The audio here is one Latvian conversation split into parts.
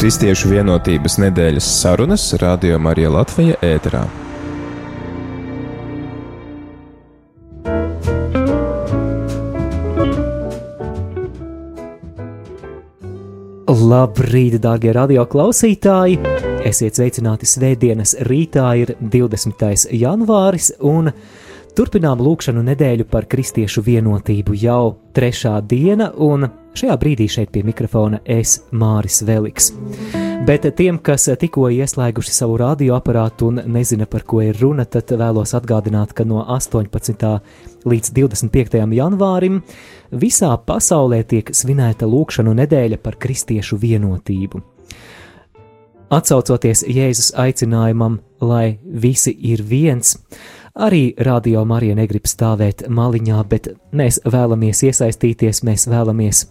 Kristiešu vienotības nedēļas sarunas Radio Marija Latvija ēterā. Labrīt, darbie radio klausītāji! Esiet sveicināti Svētdienas rītā, ir 20. janvāris, un turpinām lūkšanu nedēļu par kristiešu vienotību jau trešā diena, un šajā brīdī šeit pie mikrofona es Māris Veliks. Bet tiem, kas tikko ieslēguši savu radioaparātu un nezina, par ko ir runa, tad vēlos atgādināt, ka no 18. līdz 25. janvārim visā pasaulē tiek svinēta lūkšanu nedēļa par kristiešu vienotību. Atcaucoties Jēzus aicinājumam, lai visi ir viens, arī Radio Marija negrib stāvēt maliņā, bet mēs vēlamies iesaistīties, mēs vēlamies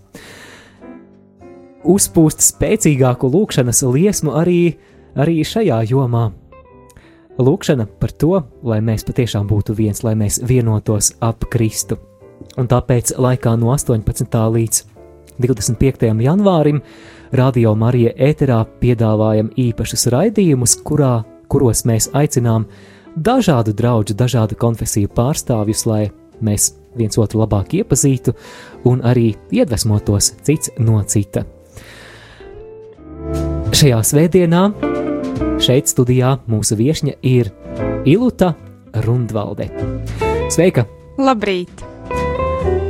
uzpūst spēcīgāku lūkšanas liesmu arī, arī šajā jomā. Lūkšana par to, lai mēs patiešām būtu viens, lai mēs vienotos ap Kristu. Un tāpēc laikā no 18. līdz 25. janvārim Radio Marija ēterā piedāvājam īpašus raidījumus, kurā, kuros mēs aicinām dažādu draugu, dažādu konfesiju pārstāvjus, lai mēs viens otru labāk iepazītu un arī iedvesmotos cits no cita. Šajā svētdienā šeit studijā mūsu viesņa ir Iluta Rundvalde. Sveika! Labrīt!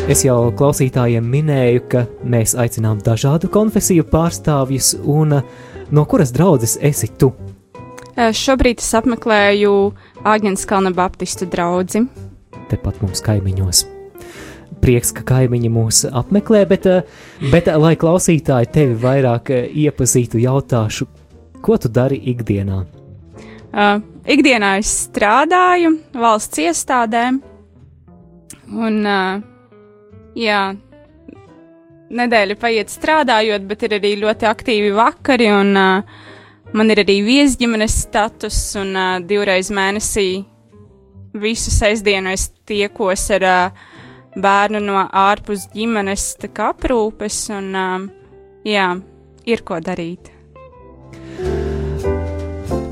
Es jau klausītājiem minēju, ka mēs aicinām dažādu konfesiju pārstāvjus, un no kuras draudzes esi tu? Šobrīd es apmeklēju Āģenes Kalna Baptistu draugu. Tepat mums kaimiņos prieks, ka kaimiņi mūs apmeklē, bet, eh, bet eh, lai klausītāji tevi vairāk eh, iepazītu, jautāšu, ko tu dari ikdienā? Uh, ikdienā es strādāju valsts iestādēm, un uh, jā, nedēļa paiet strādājot, bet ir arī ļoti aktīvi vakari, un uh, man ir arī viesģimenes status, un uh, divreiz mēnesī visu sestdienu es tiekos ar uh, bērnu no ārpus ģimenes aprūpes, un um, jā, ir ko darīt.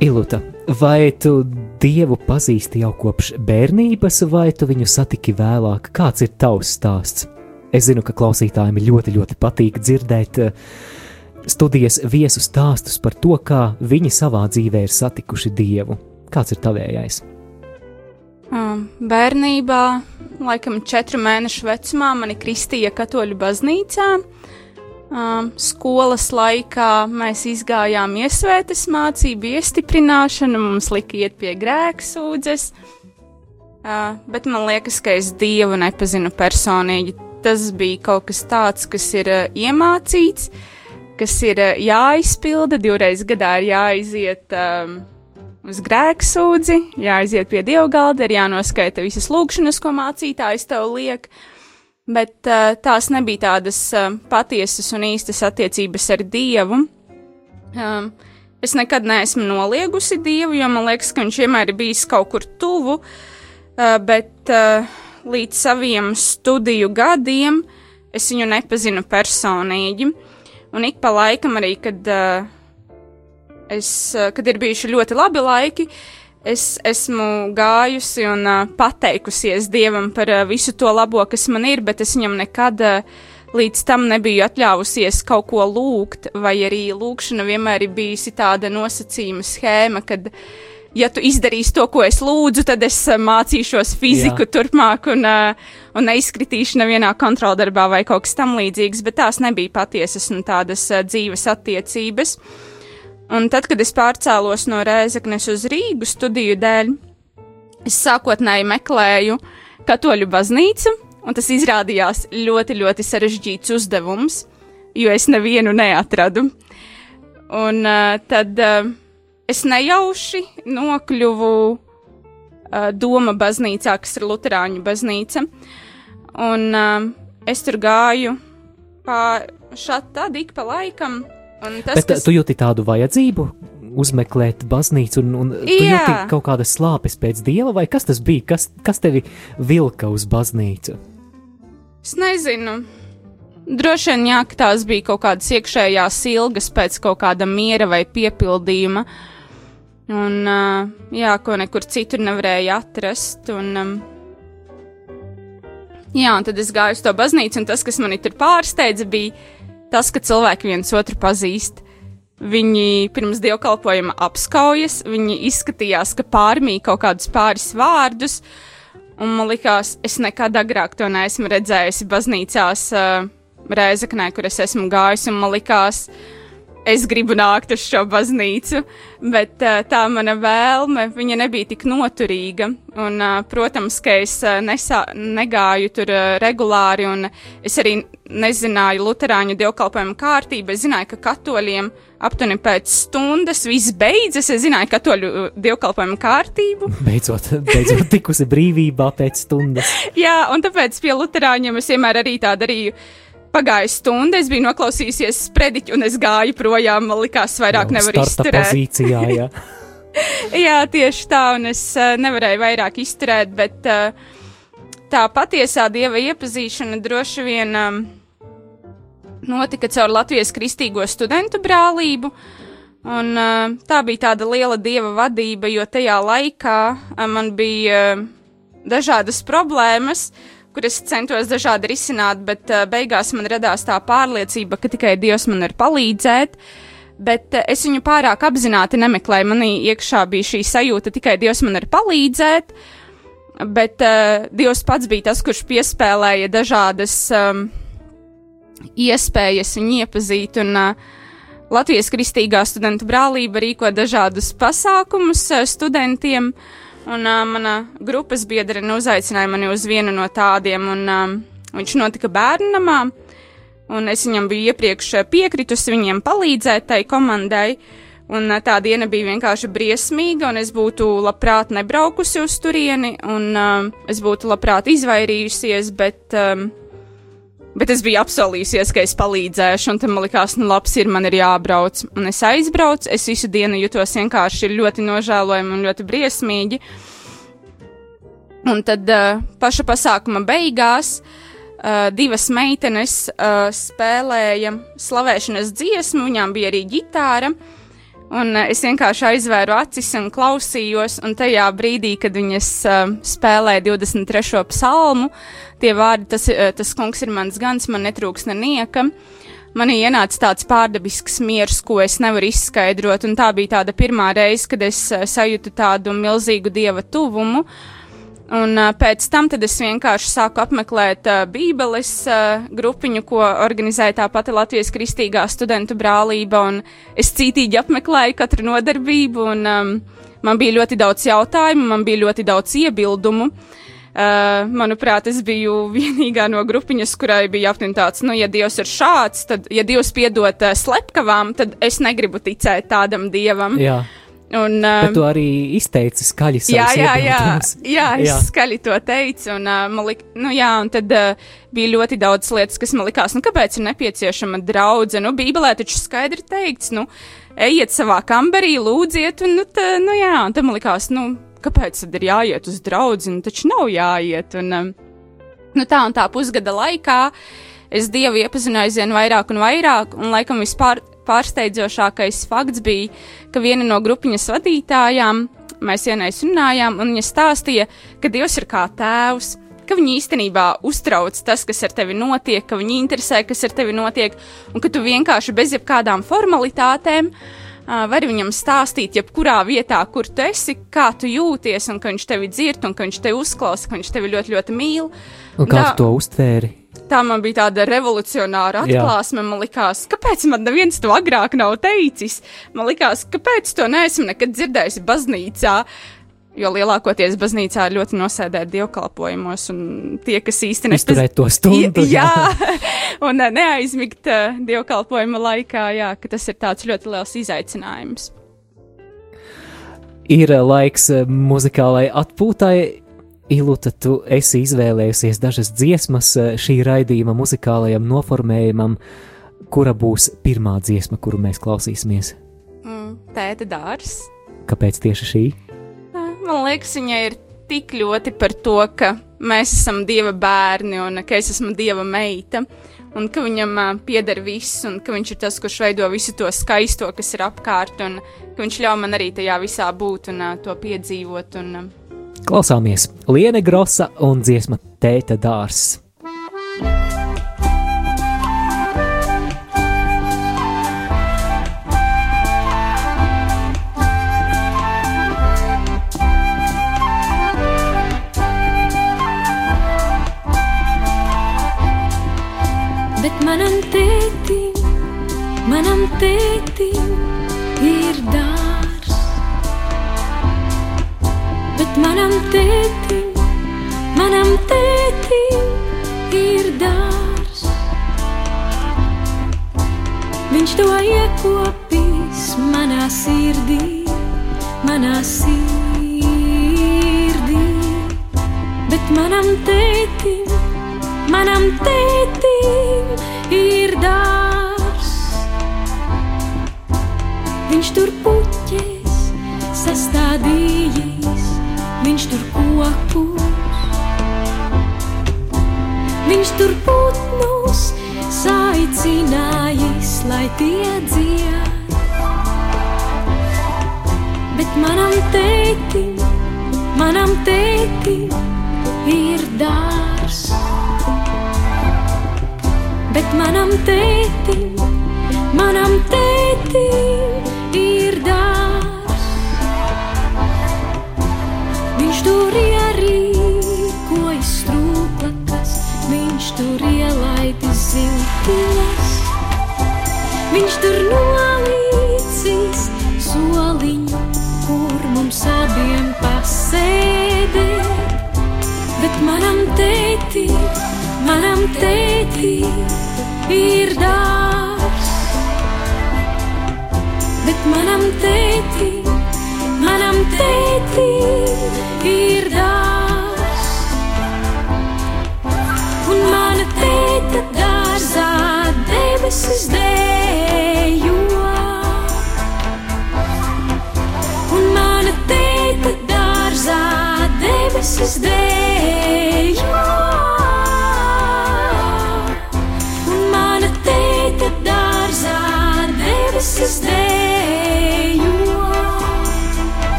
Iluta, vai tu dievu pazīsti jau kopš bērnības, vai tu viņu satiki vēlāk? Kāds ir tavs stāsts? Es zinu, ka klausītājiem ļoti, ļoti patīk dzirdēt uh, studijas viesu stāstus par to, kā viņi savā dzīvē ir satikuši dievu. Kāds ir tavējais? Um, bērnībā laikam četru mēnešu vecumā mani kristīja katoļu baznīcā. Um, skolas laikā mēs izgājām iesvētas mācību iestiprināšanu, mums lika iet pie grēksūdzes, uh, bet man liekas, ka es Dievu nepazinu personīgi. Tas bija kaut kas tāds, kas ir uh, iemācīts, kas ir uh, jāizpilda, divreiz gadā ir jāiziet. Um, uz grēksūdzi, jāaiziet pie dievgalda, ir jānoskaita visas lūkšanas, ko mācītājs tev liek, bet uh, tās nebija tādas uh, patiesas un īstas attiecības ar Dievu. Um, es nekad neesmu noliegusi Dievu, jo man liekas, ka viņš vienmēr ir bijis kaut kur tuvu, uh, bet uh, līdz saviem studiju gadiem es viņu nepazinu personīgi. Un ik pa laikam arī, kad uh, es, eh, kad ir bijuši ļoti labi laiki, es esmu gājusi un uh, pateikusies Dievam par uh, visu to labo, kas man ir, bet es viņam nekad uh, līdz tam nebiju atļāvusies kaut ko lūgt, vai arī lūkšana vienmēr ir bijusi tāda nosacījuma schēma, kad, ja tu izdarīsi to, ko es lūdzu, tad es uh, mācīšos fiziku Jā. turpmāk un, uh, un neizkritīšu nevienā kontroldarbā vai kaut kas tam līdzīgs, bet tās nebija patiesas un tādas uh, dzīves attiecības. Un tad, kad es pārcēlos no Rēzaknes uz Rīgu studiju dēļ, es sākotnēji meklēju katoļu baznīcu, un tas izrādījās ļoti, ļoti sarežģīts uzdevums, jo es nevienu neatradu. Un uh, tad uh, es nejauši nokļuvu uh, Doma baznīcā, kas ir Lutāņu baznīca, un uh, es tur gāju šādi tad ik pa laikam Tas, Bet kas... tu jūti tādu vajadzību uzmeklēt baznīcu, un, un tu jūti kaut kādas slāpes pēc dieva, vai kas tas bija? Kas, kas tevi vilka uz baznīcu? Es nezinu. droši vien, jā, ka tās bija kaut kādas iekšējās ilgas pēc kaut kāda miera vai piepildījuma. Un, uh, jā, ko nekur citur nevarēja atrast. Un, um, jā, un tad es gāju uz to baznīcu, un tas, kas mani tur pārsteidza, bija tas, ka cilvēki viens otru pazīst. Viņi pirms dievkalpojuma apskaujas, viņi izskatījās, ka pārmīja kaut kādus pāris vārdus, un man likās, es nekad agrāk to neesmu redzējusi baznīcās uh, Rēzaknē, kur es esmu gājis, un man likās, uh, es gribu nākt uz šo baznīcu, bet tā mana vēlme, viņa nebija tik noturīga. Un, protams, ka es nesā, negāju tur regulāri, un es arī nezināju Lutāņu dievkalpojumu kārtību. Es zināju, ka katoļiem aptuveni pēc stundas viss beidzas. Es zināju katoļu dievkalpojumu kārtību. Beidzot, beidzot tikusi brīvībā pēc stundas. Jā, un tāpēc pie Lutāņiem es vienmēr arī tā darīju Pagāja stunda, es biju noklausījusies sprediķi, un es gāju projām. Man likās, vairāk nevar izturēt. Pozīcijā, jā. jā, tieši tā, un es uh, nevarēju vairāk izturēt, bet uh, tā patiesā dieva iepazīšana droši vien um, notika caur Latvijas kristīgo studentu brālību. Un, uh, tā bija tāda liela dieva vadība, jo tajā laikā uh, man bija uh, dažādas problēmas, uh, kuras centos dažādi risināt, bet uh, beigās man radās tā pārliecība, ka tikai Dievs man var palīdzēt. Bet uh, es viņu pārāk apzināti nemeklēju. Manī iekšā bija šī sajūta, tikai Dievs man var palīdzēt. Bet uh, Dievs pats bija tas, kurš piespēlēja dažādas um, iespējas viņu iepazīt. Un, uh, Latvijas Kristīgā studentu brālība rīko dažādus pasākumus uh, studentiem. Uh, Un uh, mana grupas biedrene uzaicināja mani uz vienu no tādiem, un um, viņš notika bērnu namā. Un es viņam biju iepriekš piekritusi viņiem palīdzēt tai komandai. Un tā diena bija vienkārši briesmīga, un es būtu labprāt nebraukusi uz turieni, un um, es būtu labprāt izvairījusies, bet um, Bet es biju apsolījusies, ka es palīdzēšu, un tam man likās, nu, labs ir, man ir jābrauc. Un es aizbraucu, es visu dienu jutos vienkārši ļoti nožēlojami un ļoti briesmīgi. Un tad uh, paša pasākuma beigās uh, divas meitenes uh, spēlēja slavēšanas dziesmu, viņām bija arī ģitāra. Un uh, es vienkārši aizvēru acis un klausījos, un tajā brīdī, kad viņas uh, spēlēja 23. psalmu, uh, tie vārdi, tas, eh, tas kungs ir mans gans, man netrūks nenieka. Manī ienāca tāds pārdabisks miers, ko es nevaru izskaidrot, un tā bija tāda pirmā reize, kad es eh, sajūtu tādu milzīgu dieva tuvumu. Un uh, pēc tam es vienkārši sāku apmeklēt uh, Bībeles uh, grupiņu, ko organizēja tā pati Latvijas Kristīgā studentu brālība, un es cītīgi apmeklēju katru nodarbību, un um, man bija ļoti daudz jautājumu, man bija ļoti daudz iebildumu. Uh, Uh, manuprāt, es biju vienīgā no grupiņas, kurai bija aptuveni tāds, nu, ja Dievs ir šāds, tad, ja Dievs piedod uh, slepkavām, tad es negribu ticēt tādam Dievam. Jā. Un, uh, Bet tu arī izteici skaļi savu jā, jā, jā, jā, es jā. skaļi to teicu, un, uh, man lik, nu, jā, un tad uh, bija ļoti daudz lietas, kas man likās, nu, kāpēc ir nepieciešama draudze, nu, bībelē taču skaidri teikts, nu, ejiet savā kambarī, lūdziet, un, nu, tā, nu, jā, un tad man likās, nu, kāpēc tad ir jāiet uz draugu, nu taču nav jāiet. Un, um, nu, tā un tā pusgada laikā es Dievu iepazinu aizvien vairāk un vairāk, un laikam vispār pārsteidzošākais fakts bija, ka viena no grupiņas vadītājām, mēs vienais runājām, un viņa stāstīja, ka Dievs ir kā tēvs, ka viņi īstenībā uztrauc tas, kas ar tevi notiek, ka viņi interesē, kas ar tevi notiek, un ka tu vienkārši bez jebkādām formalitātēm uh, var viņam stāstīt, jebkurā vietā, kur tu esi, kā tu jūties, un ka viņš tevi dzird, un ka viņš tevi uzklausa, ka viņš tevi ļoti, ļoti mīl. Un kā tu to uztvēri? Tā man bija tāda revolucionāra atklāsme. Man liekas, kāpēc man neviens to agrāk nav teicis? Man liekas, kāpēc to neesmu nekad dzirdējusi baznīcā. Jo lielākoties baznīcā ir ļoti nosēdēt dievkalpojumos, un tie, kas īsti nespēj to stundu, jā, jā. un eh, neaizmigt uh, dievkalpojuma laikā, jā, ka tas ir tāds ļoti liels izaicinājums. Ir eh, laiks muzikālai atpūtai. Ilūta, tu esi izvēlējusies dažas dziesmas šī raidījuma muzikālajam noformējumam, kura būs pirmā dziesma, kuru mēs klausīsimies. Mm, tēta dārs. Kāpēc tieši šī? Man liekas, viņai ir tik ļoti par to, ka mēs esam dieva bērni un ka es esmu dieva meita. Un ka viņam uh, pieder viss, un ka viņš ir tas, kurš veido visu to skaisto, kas ir apkārt, un ka viņš ļauj man arī tajā visā būt un uh, to piedzīvot. Un, uh. Klausāmies Liene Grosa un dziesma Tēta dārs. Manam tētim, manam tētim ir dārs. Bet manam tētim, manam tētim ir dārs. Viņš to iekopīs manā sirdī, manā sirdī. Bet manam tētim, manam tētim ir dārs. Viņš tur puķēs, sastādījis, viņš tur kokus. Viņš tur putnus saicinājis, lai tie dzied. Bet manam tētim, manam tētim ir dārs bet manam tētim, manam tētim ir dārs. Viņš tur ierīkojas strūklakas, viņš tur ielaidis ziltiņas, viņš tur nolīdzīs soliņu, kur mums abiem pasēdēt, bet manam tētim, manam tētim ir dārs,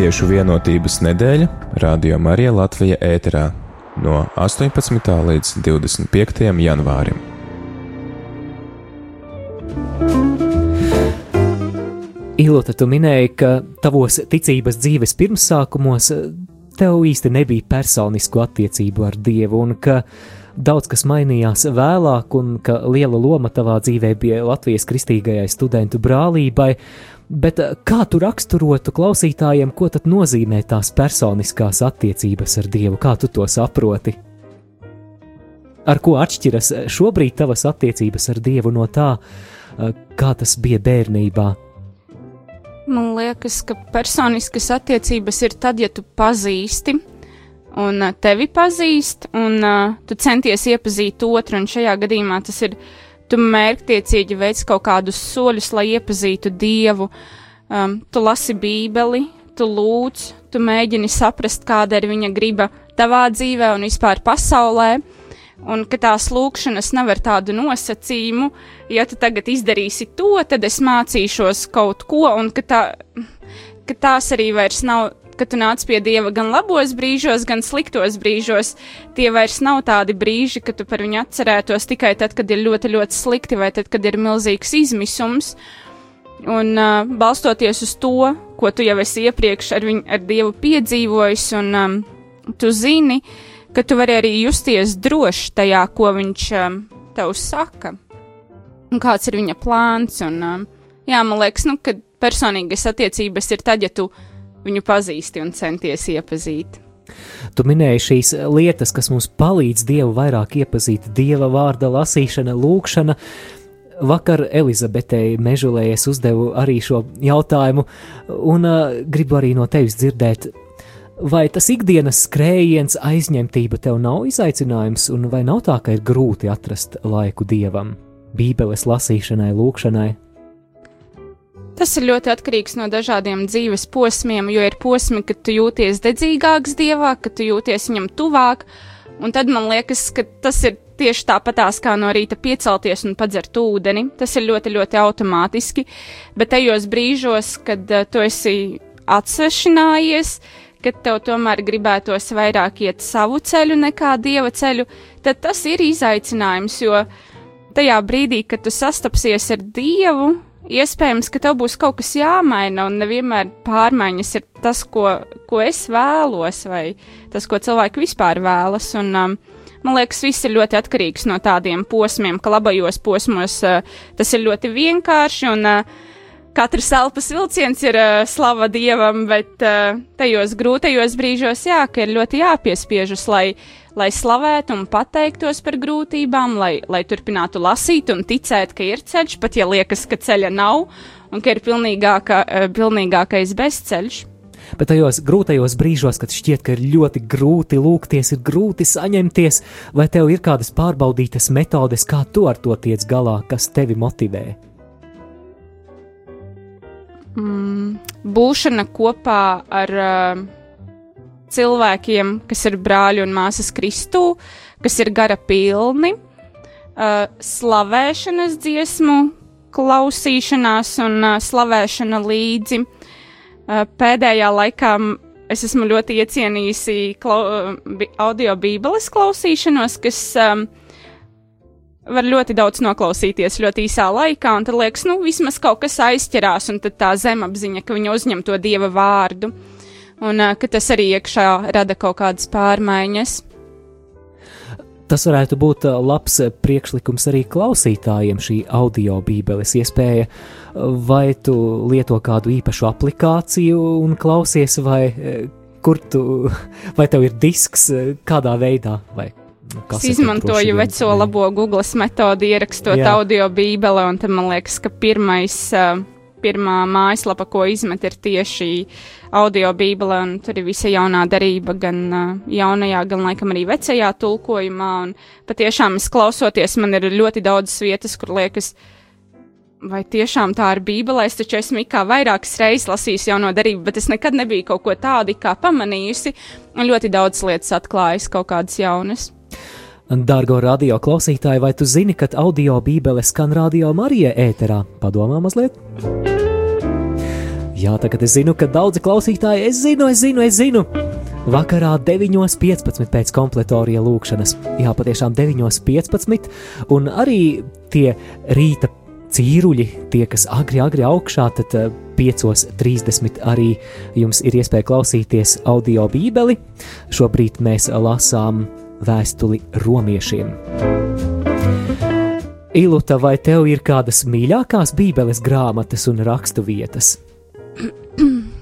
Kristiešu vienotības nedēļa Radio Marija Latvija ēterā no 18. līdz 25. janvārim. Ilota, tu minēji, ka tavos ticības dzīves pirmsākumos tev īsti nebija personisku attiecību ar Dievu, un ka daudz kas mainījās vēlāk, un ka liela loma tavā dzīvē bija Latvijas kristīgajai studentu brālībai. Bet eh, kā tu raksturotu klausītājiem, ko tad nozīmē tās personiskās attiecības ar Dievu? Kā tu to saproti? Ar ko atšķiras eh, šobrīd tavas attiecības ar Dievu no tā, eh, kā tas bija bērnībā? Man liekas, ka personiskas attiecības ir tad, ja tu pazīsti un tevi pazīst, un uh, tu centies iepazīt otru, un šajā gadījumā tas ir tu mērķtiecīgi veic kaut kādus soļus, lai iepazītu Dievu. Um, tu lasi Bībeli, tu lūdz, tu mēģini saprast, kāda ir viņa griba tavā dzīvē un vispār pasaulē. Un ka tās lūkšanas nav ar tādu nosacījumu, ja tu tagad izdarīsi to, tad es mācīšos kaut ko, un ka, tā, ka tās arī vairs nav ka tu nāc pie Dieva gan labos brīžos, gan sliktos brīžos. Tie vairs nav tādi brīži, ka tu par viņu atcerētos tikai tad, kad ir ļoti, ļoti slikti vai tad, kad ir milzīgs izmisums. Un uh, balstoties uz to, ko tu jau esi iepriekš ar, viņu, ar Dievu piedzīvojis, un um, tu zini, ka tu vari arī justies droši tajā, ko Viņš um, tev saka. un kāds ir viņa plāns. Un, um, jā, man liekas, nu, ka personīgas attiecības ir tad, ja tu viņu pazīsti un centies iepazīt. Tu minēji šīs lietas, kas mums palīdz Dievu vairāk iepazīt, Dieva vārda lasīšana, lūkšana. Vakar Elizabetei Mežulē es uzdevu arī šo jautājumu, un uh, gribu arī no tevis dzirdēt, vai tas ikdienas skrējiens, aizņemtība tev nav izaicinājums, un vai nav tā, ka ir grūti atrast laiku dievam, bībeles lasīšanai, lūkšanai? Tas ir ļoti atkarīgs no dažādiem dzīves posmiem, jo ir posmi, kad tu jūties dedzīgāks dievā, kad tu jūties viņam tuvāk, un tad man liekas, ka tas ir tieši tāpatās kā no rīta piecelties un padzert ūdeni. Tas ir ļoti, ļoti automātiski, bet tajos brīžos, kad uh, tu esi atsvešinājies, kad tev tomēr gribētos vairāk iet savu ceļu nekā dieva ceļu, tad tas ir izaicinājums, jo tajā brīdī, kad tu sastapsies ar dievu, iespējams, ka tev būs kaut kas jāmaina, un nevienmēr pārmaiņas ir tas, ko, ko es vēlos, vai tas, ko cilvēki vispār vēlas. Un, um, man liekas, viss ir ļoti atkarīgs no tādiem posmiem, ka labajos posmos uh, tas ir ļoti vienkārši, un uh, katrs elpas vilciens ir uh, slava dievam, bet uh, tajos grūtajos brīžos, jā, ka ir ļoti jāpiespiežas, lai lai slavētu un pateiktos par grūtībām, lai, lai turpinātu lasīt un ticēt, ka ir ceļš, pat ja liekas, ka ceļa nav un ka ir pilnīgāka, eh, pilnīgākais bezceļš. Bet tajos grūtajos brīžos, kad šķiet, ka ir ļoti grūti lūgties, ir grūti saņemties, vai tev ir kādas pārbaudītas metodes, kā tu ar to tiec galā, kas tevi motivē? Mm, būšana kopā ar uh, cilvēkiem, kas ir brāļi un māsas Kristū, kas ir gara pilni, uh, slavēšanas dziesmu, klausīšanās un uh, slavēšana līdzi. Uh, pēdējā laikā es esmu ļoti iecienījusi uh, audio bībeles klausīšanos, kas um, var ļoti daudz noklausīties ļoti īsā laikā, un tad liekas, nu, vismaz kaut kas aizķerās, un tad tā zemapziņa, ka viņa uzņem to dieva vārdu. Un ka tas arī iekšā rada kaut kādas pārmaiņas. Tas varētu būt labs priekšlikums arī klausītājiem, šī audio bībeles iespēja. Vai tu lieto kādu īpašu aplikāciju un klausies, vai kur tu, vai tev ir disks, kādā veidā? Vai Es izmantoju veco labo Google metodi, ierakstot Jā. audio bībeli, un tad man liekas, ka pirmais, pirmā mājaslapa, ko izmet, ir tieši audio bībele, un tur ir visa jaunā darība, gan jaunajā, gan laikam arī vecajā tulkojumā, un patiešām es klausoties, man ir ļoti daudz vietas, kur liekas, vai tiešām tā ir bībelē, es taču esmu kā vairākas reizes lasījis jauno darību, bet es nekad nebiju kaut ko tādu kā pamanījusi, un ļoti daudz lietas atklājas kaut kādas jaunas. Dārgo radio klausītāji, vai tu zini, ka audio bībele skan radio Marija ēterā? Padomā mazliet! Jā, tagad es zinu, ka daudzi klausītāji, es zinu, es zinu, es zinu. Vakarā 9.15 pēc kompletorija lūkšanas. Jā, patiešām 9.15, un arī tie rīta cīruļi, tie, kas agri, agri augšā, tad 5.30 eh, arī jums ir iespēja klausīties audio bībeli. Šobrīd mēs lasām vēstuli romiešiem. Iluta, vai tev ir kādas mīļākās bībeles grāmatas un rakstu vietas?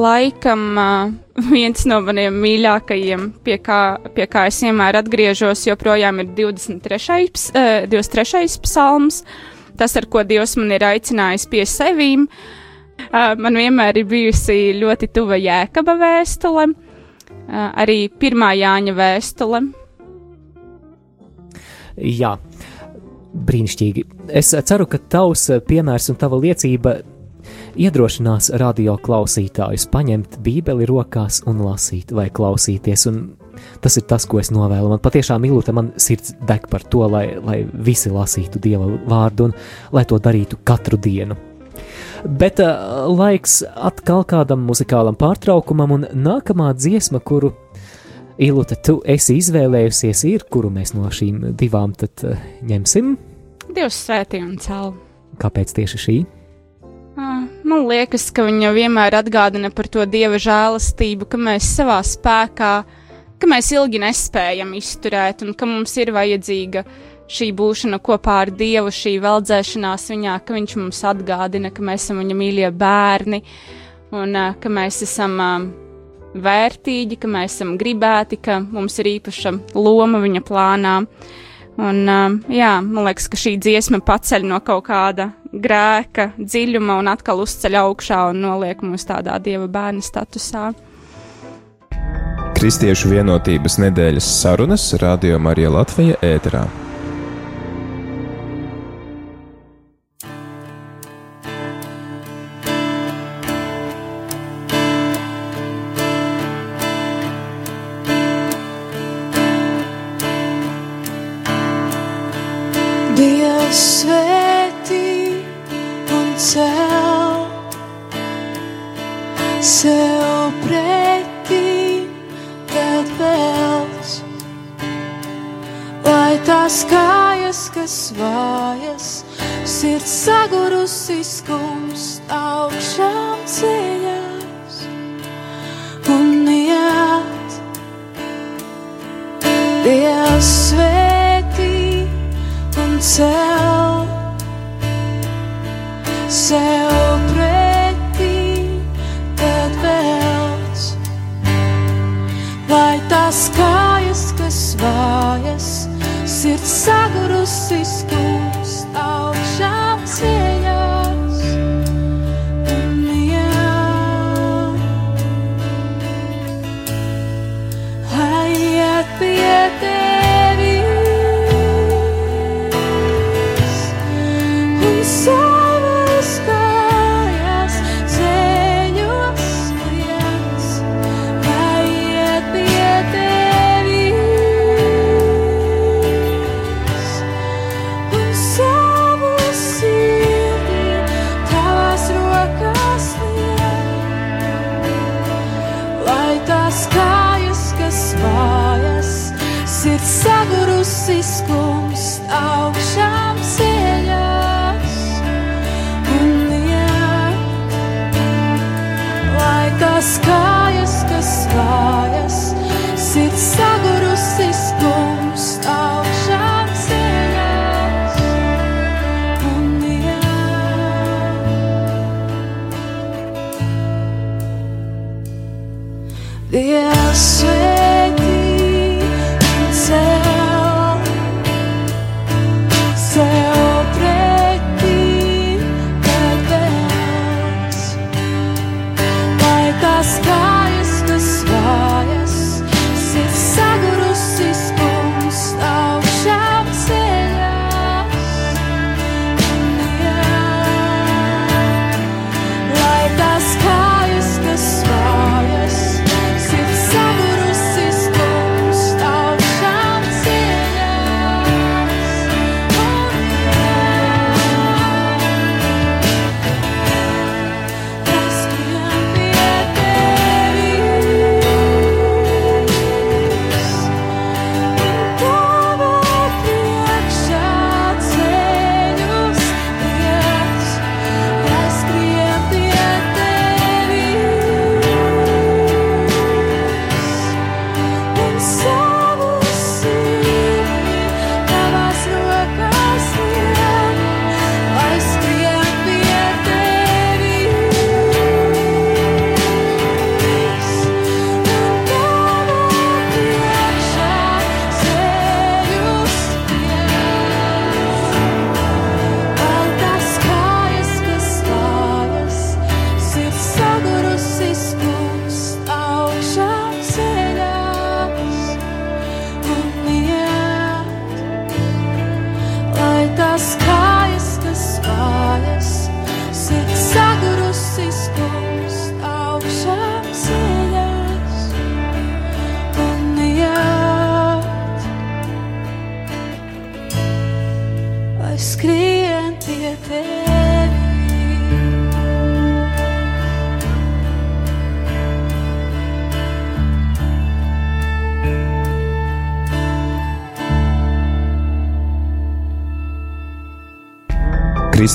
Laikam viens no maniem mīļākajiem, pie kā, pie kā es vienmēr atgriežos, joprojām ir 23. 23. psalms, tas, ar ko Dievs man ir aicinājis pie sevīm. Man vienmēr ir bijusi ļoti tuva jēkaba vēstule, arī pirmā Jāņa vēstule. Jā, brīnišķīgi. Es ceru, ka tavs piemērs un tava liecība iedrošinās radio klausītājus paņemt Bībeli rokās un lasīt vai klausīties. Un tas ir tas, ko es novēlu. Man patiešām ilūta, man sirds deg par to, lai, lai visi lasītu Dieva vārdu un lai to darītu katru dienu. Bet uh, laiks atkal kādam muzikālam pārtraukumam, un nākamā dziesma, kuru Ilūta, tu esi izvēlējusies, ir, kuru mēs no šīm divām tad uh, ņemsim? Dievs svētī un cēl. Kāpēc tieši šī? Man liekas, ka viņa vienmēr atgādina par to dieva žēlastību, ka mēs savā spēkā, ka mēs ilgi nespējam izturēt un ka mums ir vajadzīga šī būšana kopā ar Dievu, šī veldzēšanās viņā, ka Viņš mums atgādina, ka mēs esam viņa mīļie bērni un eh, ka mēs esam eh, vērtīgi, ka mēs esam gribēti, ka mums ir īpaša loma viņa plānā. Un, eh, jā, man liekas, ka šī dziesma paceļ no kaut kāda grēka dziļuma un atkal uzceļ augšā un noliek mūs tādā dieva bērna statusā. Kristiešu vienotības nedēļas sarunas Radio Marija Latvija ēterā. tās kājas, kas vājas, sirds sagurusi skaļi.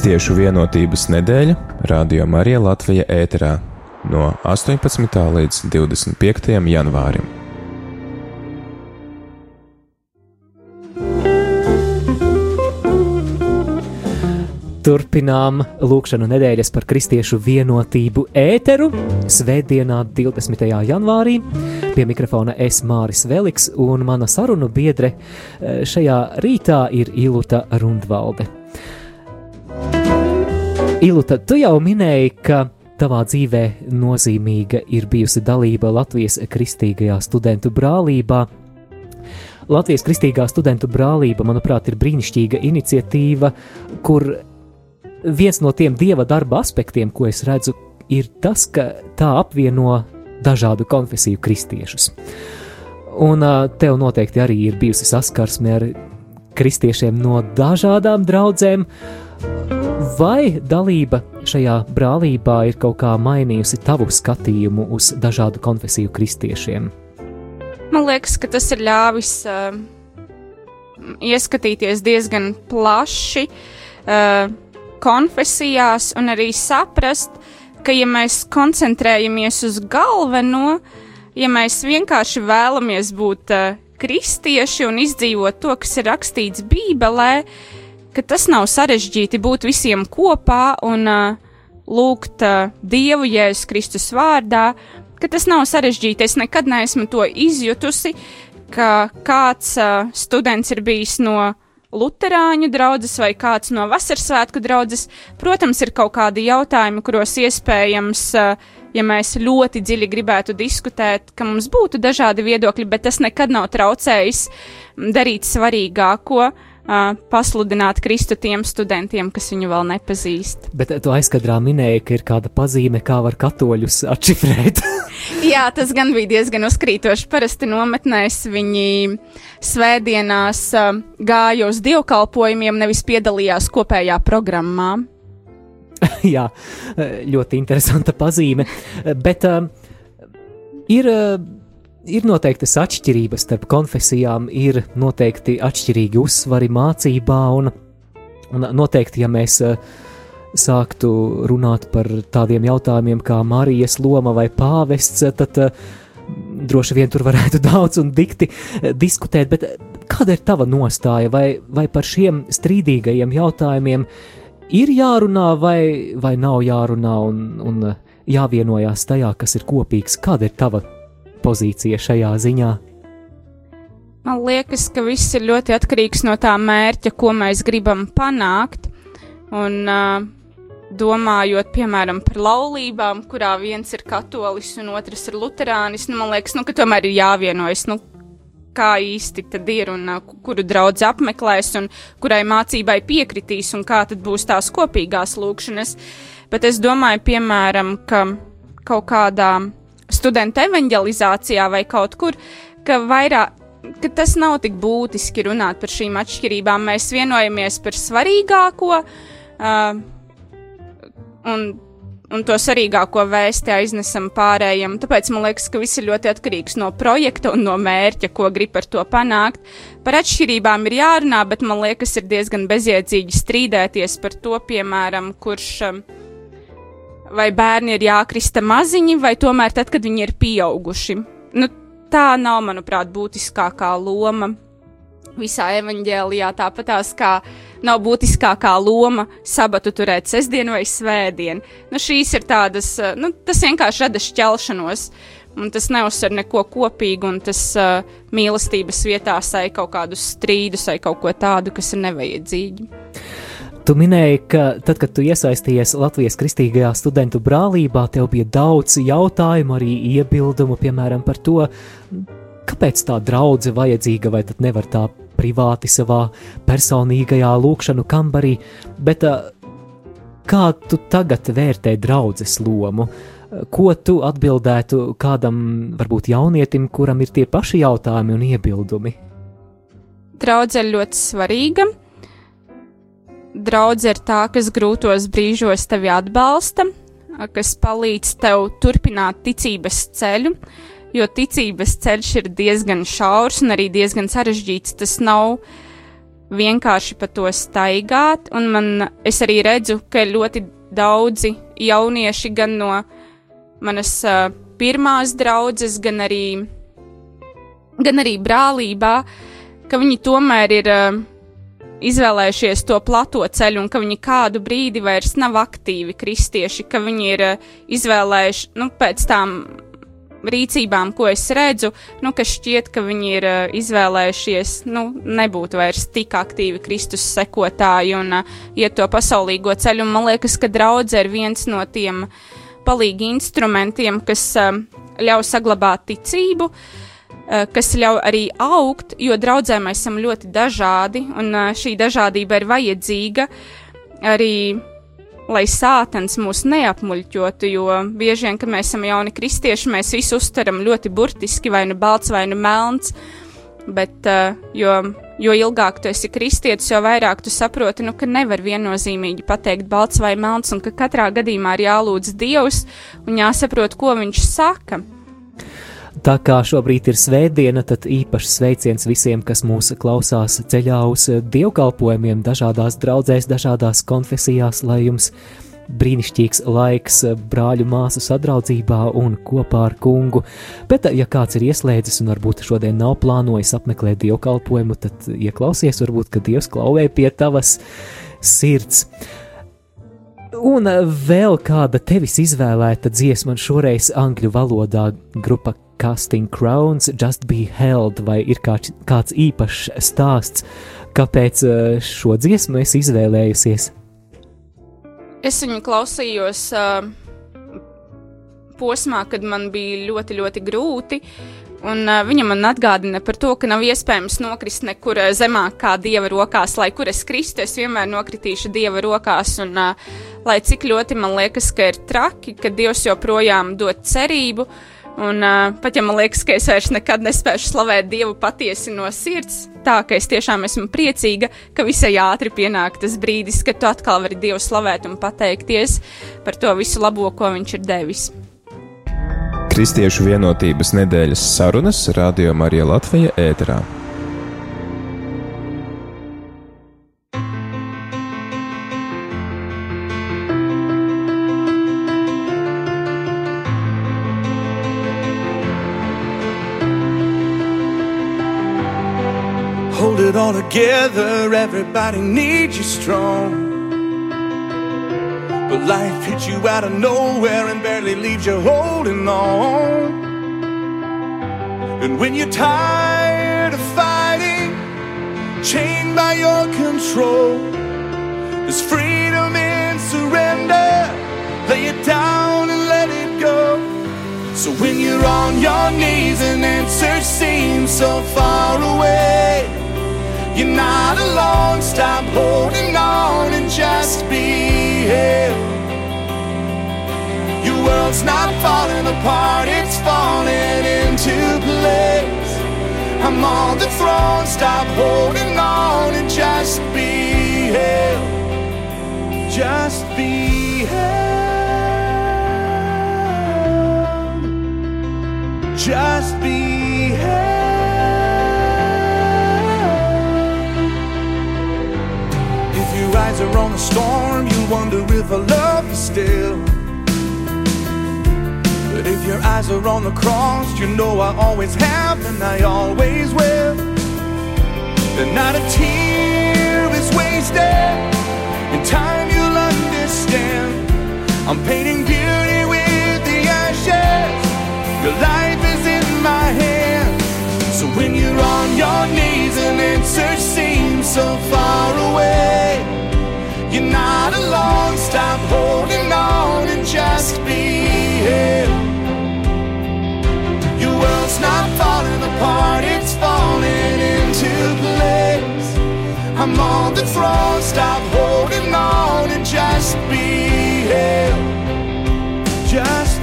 Kristiešu vienotības nedēļa Radio Marija Latvija ēterā no 18. līdz 25. janvārim. Turpinām lūkšanu nedēļas par kristiešu vienotību ēteru. Svētdienā, 20. janvārī, pie mikrofona es Māris Veliks un mana sarunu biedre eh, šajā rītā ir Ilūta Rundvalde. Iluta, tu jau minēji, ka tavā dzīvē nozīmīga ir bijusi dalība Latvijas kristīgajā studentu brālībā. Latvijas kristīgā studentu brālība, manuprāt, ir brīnišķīga iniciatīva, kur viens no tiem dieva darba aspektiem, ko es redzu, ir tas, ka tā apvieno dažādu konfesiju kristiešus. Un tev noteikti arī ir bijusi saskarsme ar kristiešiem no dažādām draudzēm. Vai dalība šajā brālībā ir kaut kā mainījusi tavu skatījumu uz dažādu konfesiju kristiešiem? Man liekas, ka tas ir ļāvis uh, ieskatīties diezgan plaši uh, konfesijās un arī saprast, ka ja mēs koncentrējamies uz galveno, ja mēs vienkārši vēlamies būt uh, kristieši un izdzīvot to, kas ir rakstīts Bībelē, ka tas nav sarežģīti būt visiem kopā un uh, lūgt uh, Dievu Jēzus Kristus vārdā, ka tas nav sarežģīti. Es nekad neesmu to izjutusi, ka kāds uh, students ir bijis no Lutāņu draugs vai kāds no Vasarsvētku draugs. Protams, ir kaut kādi jautājumi, kuros iespējams, ja mēs ļoti dziļi gribētu diskutēt, ka mums būtu dažādi viedokļi, bet tas nekad nav traucējis darīt svarīgāko. Uh, pasludināt Kristu tiem studentiem, kas viņu vēl nepazīst. Bet tu aizkadrā minēji, ka ir kāda pazīme, kā var katoļus atšifrēt. Jā, tas gan bija diezgan uzkrītoši. Parasti nometnēs viņi svētdienās uh, gāja uz dievkalpojumiem, nevis piedalījās kopējā programmā. Jā, ļoti interesanta pazīme. Bet uh, ir. Uh, Ir noteiktas atšķirības starp konfesijām, ir noteikti atšķirīgi uzsvari mācībā, un, un noteikti, ja mēs uh, sāktu runāt par tādiem jautājumiem kā Marijas loma vai pāvests, tad uh, droši vien tur varētu daudz un dikti diskutēt, bet kāda ir tava nostāja vai, vai par šiem strīdīgajiem jautājumiem ir jārunā vai, vai nav jārunā un, un jāvienojās tajā, kas ir kopīgs? Kāda ir tava pozīcija šajā ziņā? Man liekas, ka viss ir ļoti atkarīgs no tā mērķa, ko mēs gribam panākt. Un, uh, domājot, piemēram, par laulībām, kurā viens ir katolis un otrs ir luterānis, nu, man liekas, nu, ka tomēr ir jāvienojas, nu, kā īsti tad ir un kuru draudz apmeklēs un kurai mācībai piekritīs un kā tad būs tās kopīgās lūkšanas. Bet es domāju, piemēram, ka kaut kādā studentu evanģelizācijā vai kaut kur, ka vairāk. Ka tas nav tik būtiski runāt par šīm atšķirībām. Mēs vienojamies par svarīgāko, uh, un, un to svarīgāko vēsti aiznesam pārējiem. Tāpēc man liekas, ka viss ir ļoti atkarīgs no projekta un no mērķa, ko grib ar to panākt. Par atšķirībām ir jārunā, bet man liekas, ir diezgan bezjēdzīgi strīdēties par to, piemēram, kurš. Um, vai bērni ir jākrista maziņi, vai tomēr tad, kad viņi ir pieauguši. Nu, tā nav, manuprāt, būtiskākā loma visā evanģēlijā, tāpatās kā nav būtiskākā loma sabatu turēt sestdienu vai svētdienu. Nu, šīs ir tādas, nu, tas vienkārši rada šķelšanos, un tas neuzsver neko kopīgu, un tas uh, mīlestības vietā sai kaut kādus strīdus vai kaut ko tādu, kas ir nevajadzīgi. Tu minēji, ka tad, kad tu iesaistījies Latvijas kristīgajā studentu brālībā, tev bija daudz jautājumu, arī iebildumu, piemēram, par to, kāpēc tā draudzene vajadzīga, vai tad nevar tā privāti savā personīgajā lūkšanu kambarī, bet kā tu tagad vērtē draudzes lomu? Ko tu atbildētu kādam, varbūt jaunietim, kuram ir tie paši jautājumi un iebildumi? Draudzene ir ļoti svarīga Draudz ir tā, kas grūtos brīžos tevi atbalsta, kas palīdz tev turpināt ticības ceļu, jo ticības ceļš ir diezgan šaurs un arī diezgan sarežģīts. Tas nav vienkārši pa to staigāt, un man, es arī redzu, ka ļoti daudzi jaunieši gan no manas uh, pirmās draudzes, gan arī, gan arī brālībā, ka viņi tomēr ir uh, izvēlējušies to plato ceļu un ka viņi kādu brīdi vairs nav aktīvi kristieši, ka viņi ir uh, izvēlējuši, nu, pēc tām rīcībām, ko es redzu, nu, ka šķiet, ka viņi ir uh, izvēlējušies, nu, nebūt vairs tik aktīvi Kristus sekotāji un uh, iet to pasaulīgo ceļu. Un man liekas, ka draudze ir viens no tiem palīgi instrumentiem, kas ļauj saglabāt ticību. Uh, kas ļauj arī augt, jo draudzē mēs esam ļoti dažādi, un uh, šī dažādība ir vajadzīga arī lai sātens mūs neapmuļķotu, jo bieži vien, kad mēs esam jauni kristieši, mēs visu uztveram ļoti burtiski, vai nu balts, vai nu melns. Bet, uh, jo, jo ilgāk tu esi kristietis, jo vairāk tu saproti, nu, ka nevar viennozīmīgi pateikt balts vai melns, un ka katrā gadījumā ir jālūdz Dievs un jāsaprot, ko viņš saka. Tā kā šobrīd ir svētdiena, tad īpašs sveiciens visiem, kas mūs klausās ceļā uz dievkalpojumiem, dažādās draudzēs, dažādās konfesijās, lai jums brīnišķīgs laiks brāļu māsu sadraudzībā un kopā ar kungu. Bet, ja kāds ir ieslēdzis un varbūt šodien nav plānojis apmeklēt dievkalpojumu, tad ieklausies, varbūt, ka Dievs klauvē pie tavas sirds. Un vēl kāda tevis izvēlēta dziesma, šoreiz angļu valodā grupa Casting Crowns, Just Be Held, vai ir kāds, kāds īpašs stāsts, kāpēc eh, šo dziesmu esi izvēlējusies? Es viņu klausījos uh, posmā, kad man bija ļoti, ļoti grūti. Un uh, viņa man atgādina par to, ka nav iespējams nokrist nekur uh, zemāk kā dieva rokās. Lai kur es kristu, es vienmēr nokritīšu dieva rokās. Un, uh, lai cik ļoti man liekas, ka ir traki, ka dievs joprojām dod cerību. Un uh, pat ja man liekas, ka es vairs nekad nespēšu slavēt dievu patiesi no sirds, tā ka es tiešām esmu priecīga, ka visai ātri pienāk tas brīdis, kad tu atkal vari dievu slavēt un pateikties par to visu labo, ko viņš ir devis. Kristiešu vienotības nedēļas sarunas Radio Marija Latvija ēterā. All together, everybody needs you strong. But life hits you out of nowhere and barely leaves you holding on. And when you're tired of fighting, chained by your control, there's freedom in surrender. Lay it down and let it go. So when you're on your knees and answers seem so far away, you're not alone. Stop holding on and just be held. Your world's not falling apart, it's falling into place. I'm on the throne. Stop holding on and just be held. Just be held. Just be the storm, you wonder if I love you still. But if your eyes are on the cross, you know I always have and I always will. And not a tear is wasted. In time, you'll understand. I'm painting beauty with the ashes. Your life is in my hands. So when you're on your knees and answers seem so far away, you're not alone. Stop holding on and just be held. Your world's not falling apart, it's falling into place. I'm on the throne, stop holding on and just be held. Just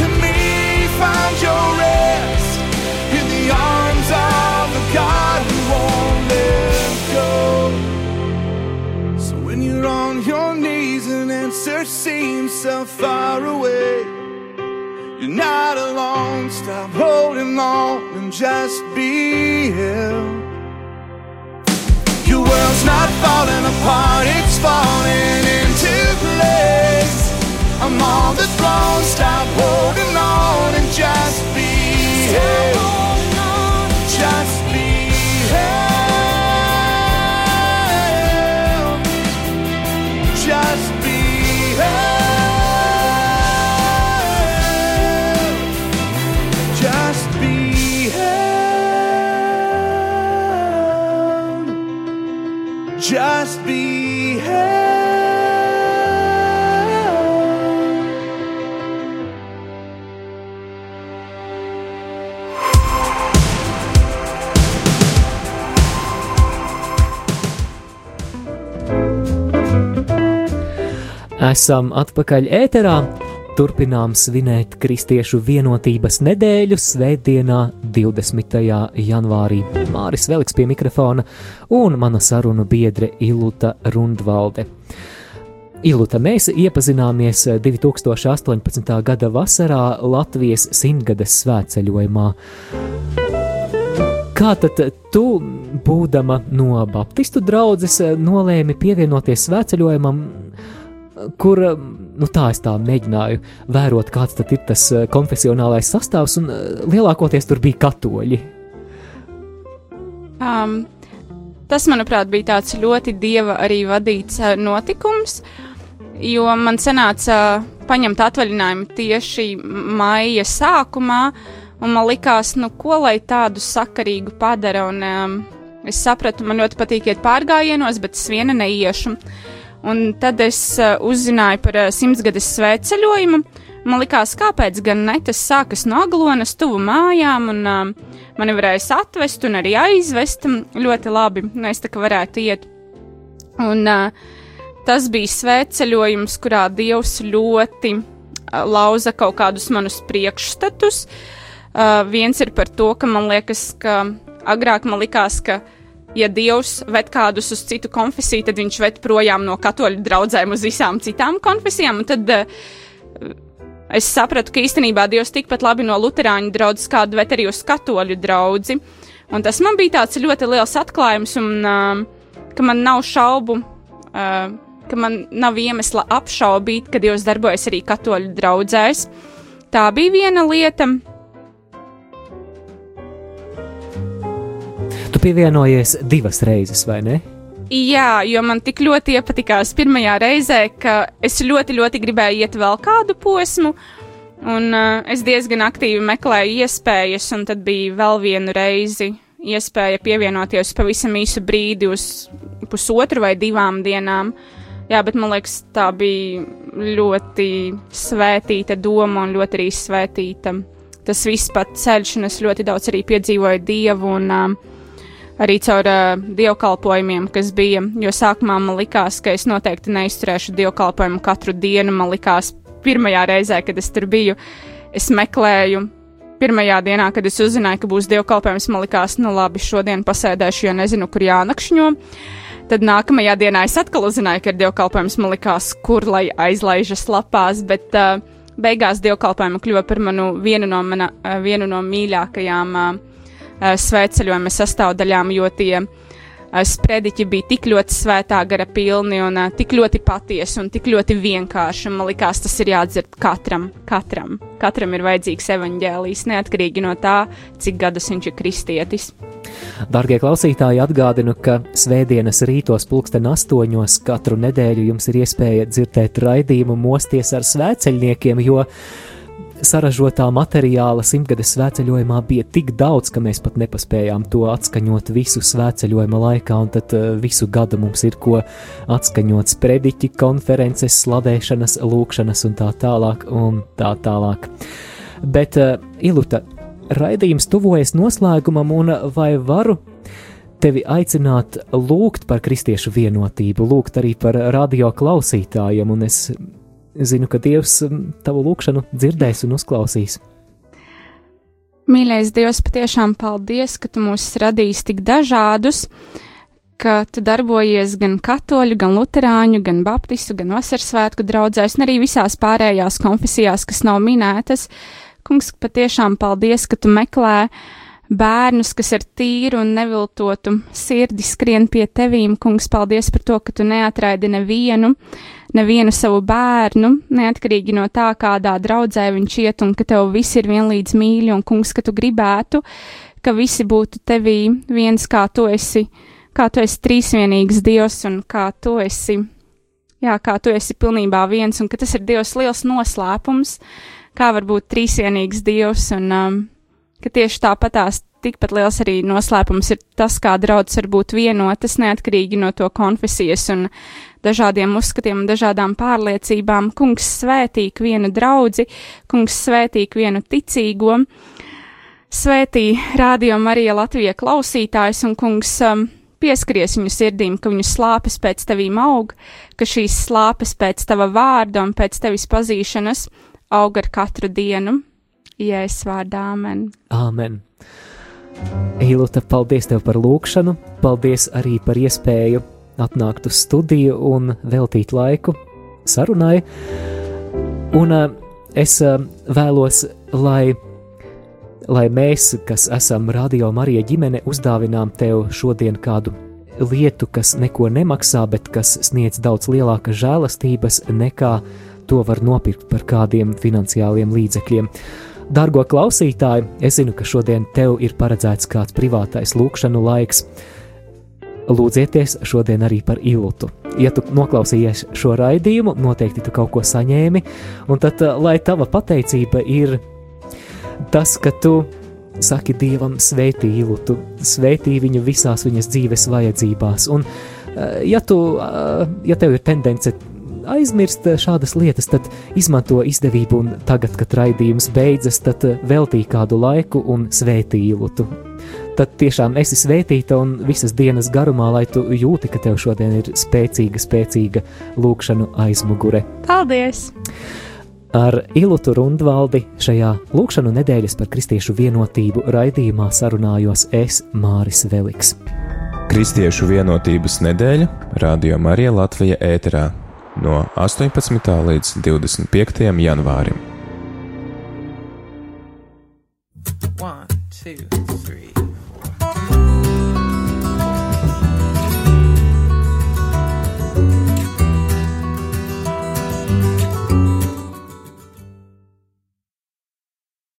to me, find your rest in the arms of the God who won't let go. So when you're on your knees and answer seems so far away, you're not alone. Stop holding on and just be held. Your world's not falling apart, it's falling into place. I'm on the throne, stop holding on and just be held. Just be held. Just be held. Just be held. Just be Esam atpakaļ ēterā. Turpinām svinēt Kristiešu vienotības nedēļu Svētdienā, 20. janvārī. Māris Veliks pie mikrofona un mana sarunu biedre Iluta Rundvalde. Iluta, mēs iepazināmies 2018. gada vasarā Latvijas simtgades svētceļojumā. Kā tad tu, būdama no Baptistu draugas, nolēmi pievienoties svētceļojumam, kur nu, tā es tā mēģināju vērot, kāds tad ir tas eh, konfesionālais sastāvs, un eh, lielākoties tur bija katoļi. Um, tas, manuprāt, bija tāds ļoti dieva arī vadīts uh, notikums, jo man sanāca uh, paņemt atvaļinājumu tieši maija sākumā, un man likās, nu, ko lai tādu sakarīgu padara, un um, es sapratu, man ļoti patīk iet pārgājienos, bet es viena neiešu. Un tad es uh, uzzināju par uh, simtsgades svētceļojumu. Man likās, kāpēc gan ne? Tas sākas no Aglonas, tuvu mājām, un uh, mani varēja atvest un arī aizvest ļoti labi. Nu, es tā kā varētu iet. Un uh, tas bija svētceļojums, kurā Dievs ļoti uh, lauza kaut kādus manus priekšstatus. Uh, viens ir par to, ka man liekas, ka agrāk man likās, ka ja Dievs ved kādus uz citu konfesiju, tad viņš ved projām no katoļu draugiem uz visām citām konfesijām. Tad uh, es sapratu, ka īstenībā Dievs tikpat labi no Lutāņu draugas kādu ved arī uz katoļu draugu. Un tas man bija tāds ļoti liels atklājums, un uh, ka man nav šaubu. Uh, Ka man nav iemesla apšaubīt, ka Dievs darbojas arī katoļu draugzēs. Tā bija viena lieta. Tu pievienojies divas reizes, vai ne? Jā, jo man tik ļoti iepatikās pirmajā reizē, ka es ļoti, ļoti gribēju iet vēl kādu posmu, un uh, es diezgan aktīvi meklēju iespējas, un tad bija vēl vienu reizi iespēja pievienoties pavisam īsu brīdi uz pusotru vai divām dienām. Jā, bet man liekas, tā bija ļoti svētīta doma un ļoti arī svētīta. Tas viss pat ceļš, un es ļoti daudz arī piedzīvoju dievu un uh, arī caur uh, dievkalpojumiem, kas bija. Jo sākumā man likās, ka es noteikti neizturēšu dievkalpojumu katru dienu. Man likās, pirmajā reizē, kad es tur biju, es meklēju. Pirmajā dienā, kad es uzzināju, ka būs dievkalpojums, man likās, nu labi, šodien pasēdēšu, jo nezinu, kur jānakšņo. Tad nākamajā dienā es atkal uzzināju, ka ir dievkalpojums, man likās, kur lai aizlaižas lapās, bet uh, beigās dievkalpojuma kļuva par manu vienu no, mana, uh, vienu no mīļākajām uh, svētceļojuma sastāvdaļām, jo tie uh, sprediķi bija tik ļoti svētā gara pilni un uh, tik ļoti patiesi un tik ļoti vienkārši. Man liekas, tas ir jāatdzird katram, katram. Katram ir vajadzīgs evaņģēlijs, neatkarīgi no tā, cik gadus viņš ir kristietis. Darbie klausītāji, atgādinu, ka svētdienas rītos, pulksten astoņos, katru nedēļu jums ir iespēja dzirdēt raidījumu Mosties ar svētceļniekiem, jo saražotā materiāla simtgades svētceļojumā bija tik daudz, ka mēs pat nepaspējām to atskaņot visu svētceļojuma laikā, un tad uh, visu gadu mums ir ko atskaņot sprediķi, konferences, slavēšanas, lūkšanas un tā tālāk un tā tālāk. Bet, uh, Iluta, raidījums tuvojas noslēgumam, un vai varu tevi aicināt lūgt par kristiešu vienotību, lūgt arī par radio klausītājiem, un es zinu, ka Dievs tavu lūgšanu dzirdēs un uzklausīs. Mīļais Dievs, patiešām paldies, ka tu mūs radījis tik dažādus. ka tu darbojies gan katoļu, gan luterāņu, gan baptistu, gan vasarsvētku draugzēs, un arī visās pārējās konfesijās, kas nav minētas. Kungs, patiešām paldies, ka tu meklē bērnus, kas ar tīru un neviltotu sirdi skrien pie tevīm. Kungs, paldies par to, ka tu neatraidi nevienu, nevienu savu bērnu, neatkarīgi no tā, kādā draudzē viņš iet, un ka tev visi ir vienlīdz mīļi, un kungs, ka tu gribētu, ka visi būtu tevī viens, kā tu esi, kā tu esi trīsvienīgs Dievs, un kā tu esi, jā, kā tu esi pilnībā viens, un ka tas ir Dievs liels noslēpums, kā var būt trīsvienīgs Dievs, un um, ka tieši tāpatās tikpat liels arī noslēpums ir tas, kā draudzes var būt vienotas, neatkarīgi no to konfesijas un dažādiem uzskatiem un dažādām pārliecībām. Kungs svētī vienu draudzi, kungs svētī vienu ticīgo, svētī rādio Marija Latvija klausītājs un kungs um, pieskaries viņu sirdīm, ka viņu slāpes pēc tevīm aug, ka šīs slāpes pēc tava vārda un pēc tevis pazīšanas aug ar katru dienu. Jēzus vārdā, amen. Āmen! Īluta, paldies tev par lūkšanu, paldies arī par iespēju atnākt uz studiju un veltīt laiku sarunai. Un uh, es uh, vēlos, lai, lai mēs, kas esam Radio Marija ģimene, uzdāvinām tev šodien kādu lietu, kas neko nemaksā, bet kas sniedz daudz lielākas žēlastības nekā to var nopirkt par kādiem finansiāliem līdzekļiem. Dargo klausītāji, es zinu, ka šodien tev ir paredzēts kāds privātais lūkšanu laiks. Lūdzieties šodien arī par iltu. Ja tu noklausījies šo raidījumu, noteikti tu kaut ko saņēmi, un tad, eh, lai tava pateicība ir tas, ka tu saki Dievam, sveitī iltu, sveitī viņu visās viņas dzīves vajadzībās. Un, eh, ja, tu, eh, ja tev ir tendence aizmirst šādas lietas, tad izmanto izdevību, un tagad, kad raidījums beidzas, tad veltī kādu laiku un svētī iltu. Tad tiešām esi svētīta un visas dienas garumā, lai tu jūti, ka tev šodien ir spēcīga, spēcīga lūkšanu aizmugure. Paldies! Ar Ilutu Rundvaldi šajā lūkšanu nedēļas par kristiešu vienotību raidījumā sarunājos es Māris Veliks. Kristiešu vienotības nedēļa Radio Marija Latvija ēterā no 18. līdz 25. janvārim. One, two.